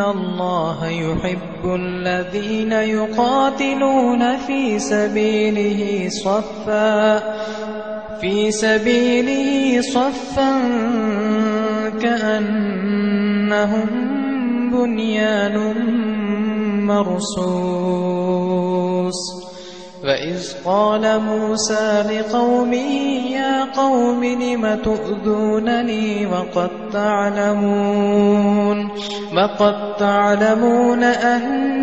الله يحب الذين يقاتلون في سبيله صفا في سبيله صفا كأنهم بنيان مرصوص وإذ قال موسى لقومه يا قوم لم تؤذونني وقد تعلمون وقد تعلمون أني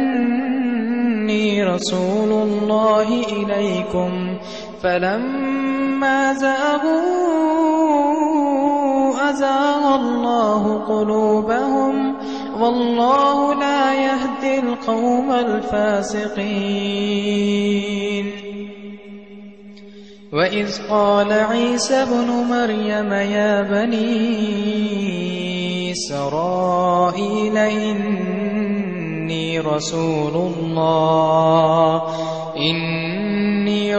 رسول الله إليكم فلما زاغوا أزاغ الله قلوبهم والله لا يهدي القوم الفاسقين. وإذ قال عيسى ابن مريم يا بني إسرائيل إني رسول الله. إني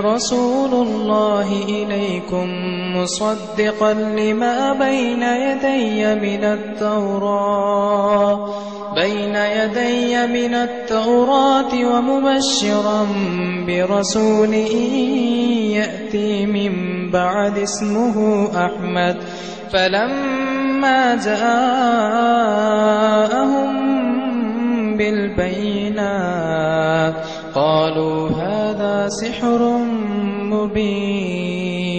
رسول الله إليكم مصدقا لما بين يدي من التوراة بين يدي من التوراة ومبشرا برسول يأتي من بعد اسمه أحمد. فلما جاءهم بالبينات قالوا هذا سحر مبين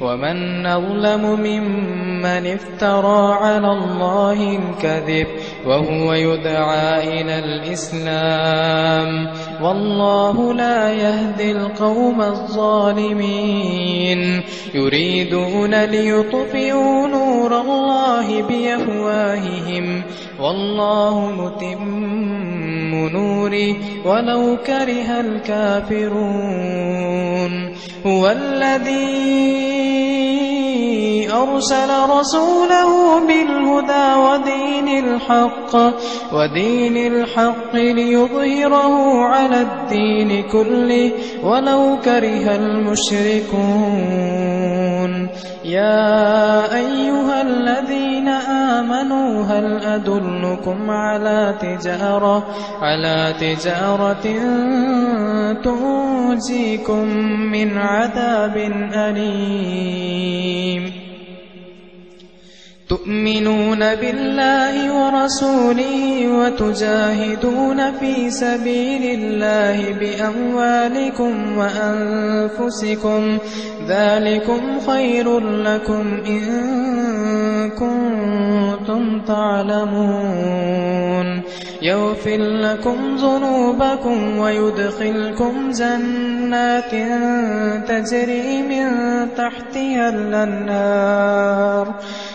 ومن أظلم ممن افترى على الله الكذب وهو يدعى إلى الإسلام والله لا يهدي القوم الظالمين يريدون ليطفئوا نور الله بأفواههم والله متم نوره ولو كره الكافرون هو الذي أرسل رسوله بالهدى ودين الحق ودين الحق ليظهره على الدين كله ولو كره المشركون. يا أيها الذين آمنوا هل أدلكم على تجارة؟ على تجارة تنجيكم من عذاب أليم. تؤمنون بالله ورسوله وتجاهدون في سبيل الله بأموالكم وأنفسكم ذلكم خير لكم إن كنتم تعلمون يغفر لكم ذنوبكم ويدخلكم جنات تجري من تحتها الأنهار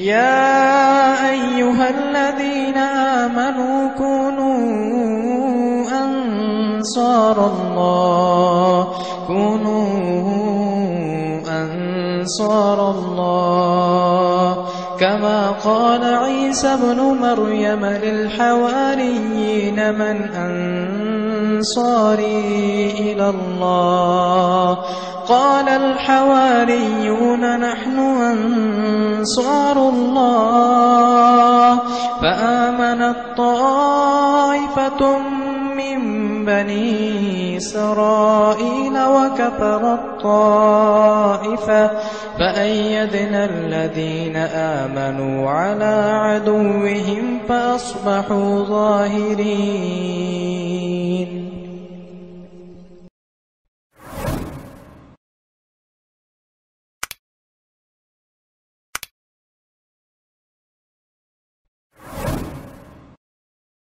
يا أيها الذين آمنوا كونوا أنصار الله كونوا أنصار الله كما قال عيسى ابن مريم للحواريين من أنصاري إلى الله. وقال الحواريون نحن أنصار الله. فآمنت طائفة من بني إسرائيل وكفرت طائفة فأيدنا الذين آمنوا على عدوهم فأصبحوا ظاهرين.